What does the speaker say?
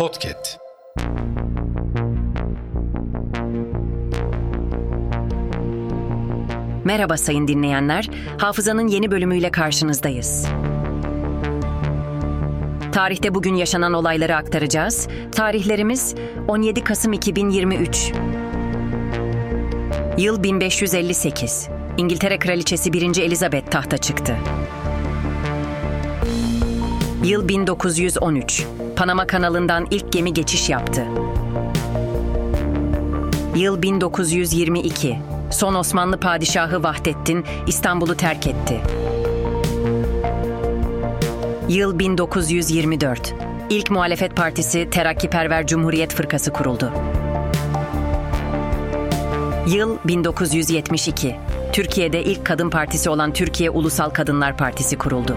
Podcast. Merhaba sayın dinleyenler. Hafızanın yeni bölümüyle karşınızdayız. Tarihte bugün yaşanan olayları aktaracağız. Tarihlerimiz 17 Kasım 2023. Yıl 1558. İngiltere Kraliçesi 1. Elizabeth tahta çıktı. Yıl 1913. Panama kanalından ilk gemi geçiş yaptı. Yıl 1922. Son Osmanlı padişahı Vahdettin İstanbul'u terk etti. Yıl 1924. İlk muhalefet partisi Terakkiperver Cumhuriyet Fırkası kuruldu. Yıl 1972. Türkiye'de ilk kadın partisi olan Türkiye Ulusal Kadınlar Partisi kuruldu.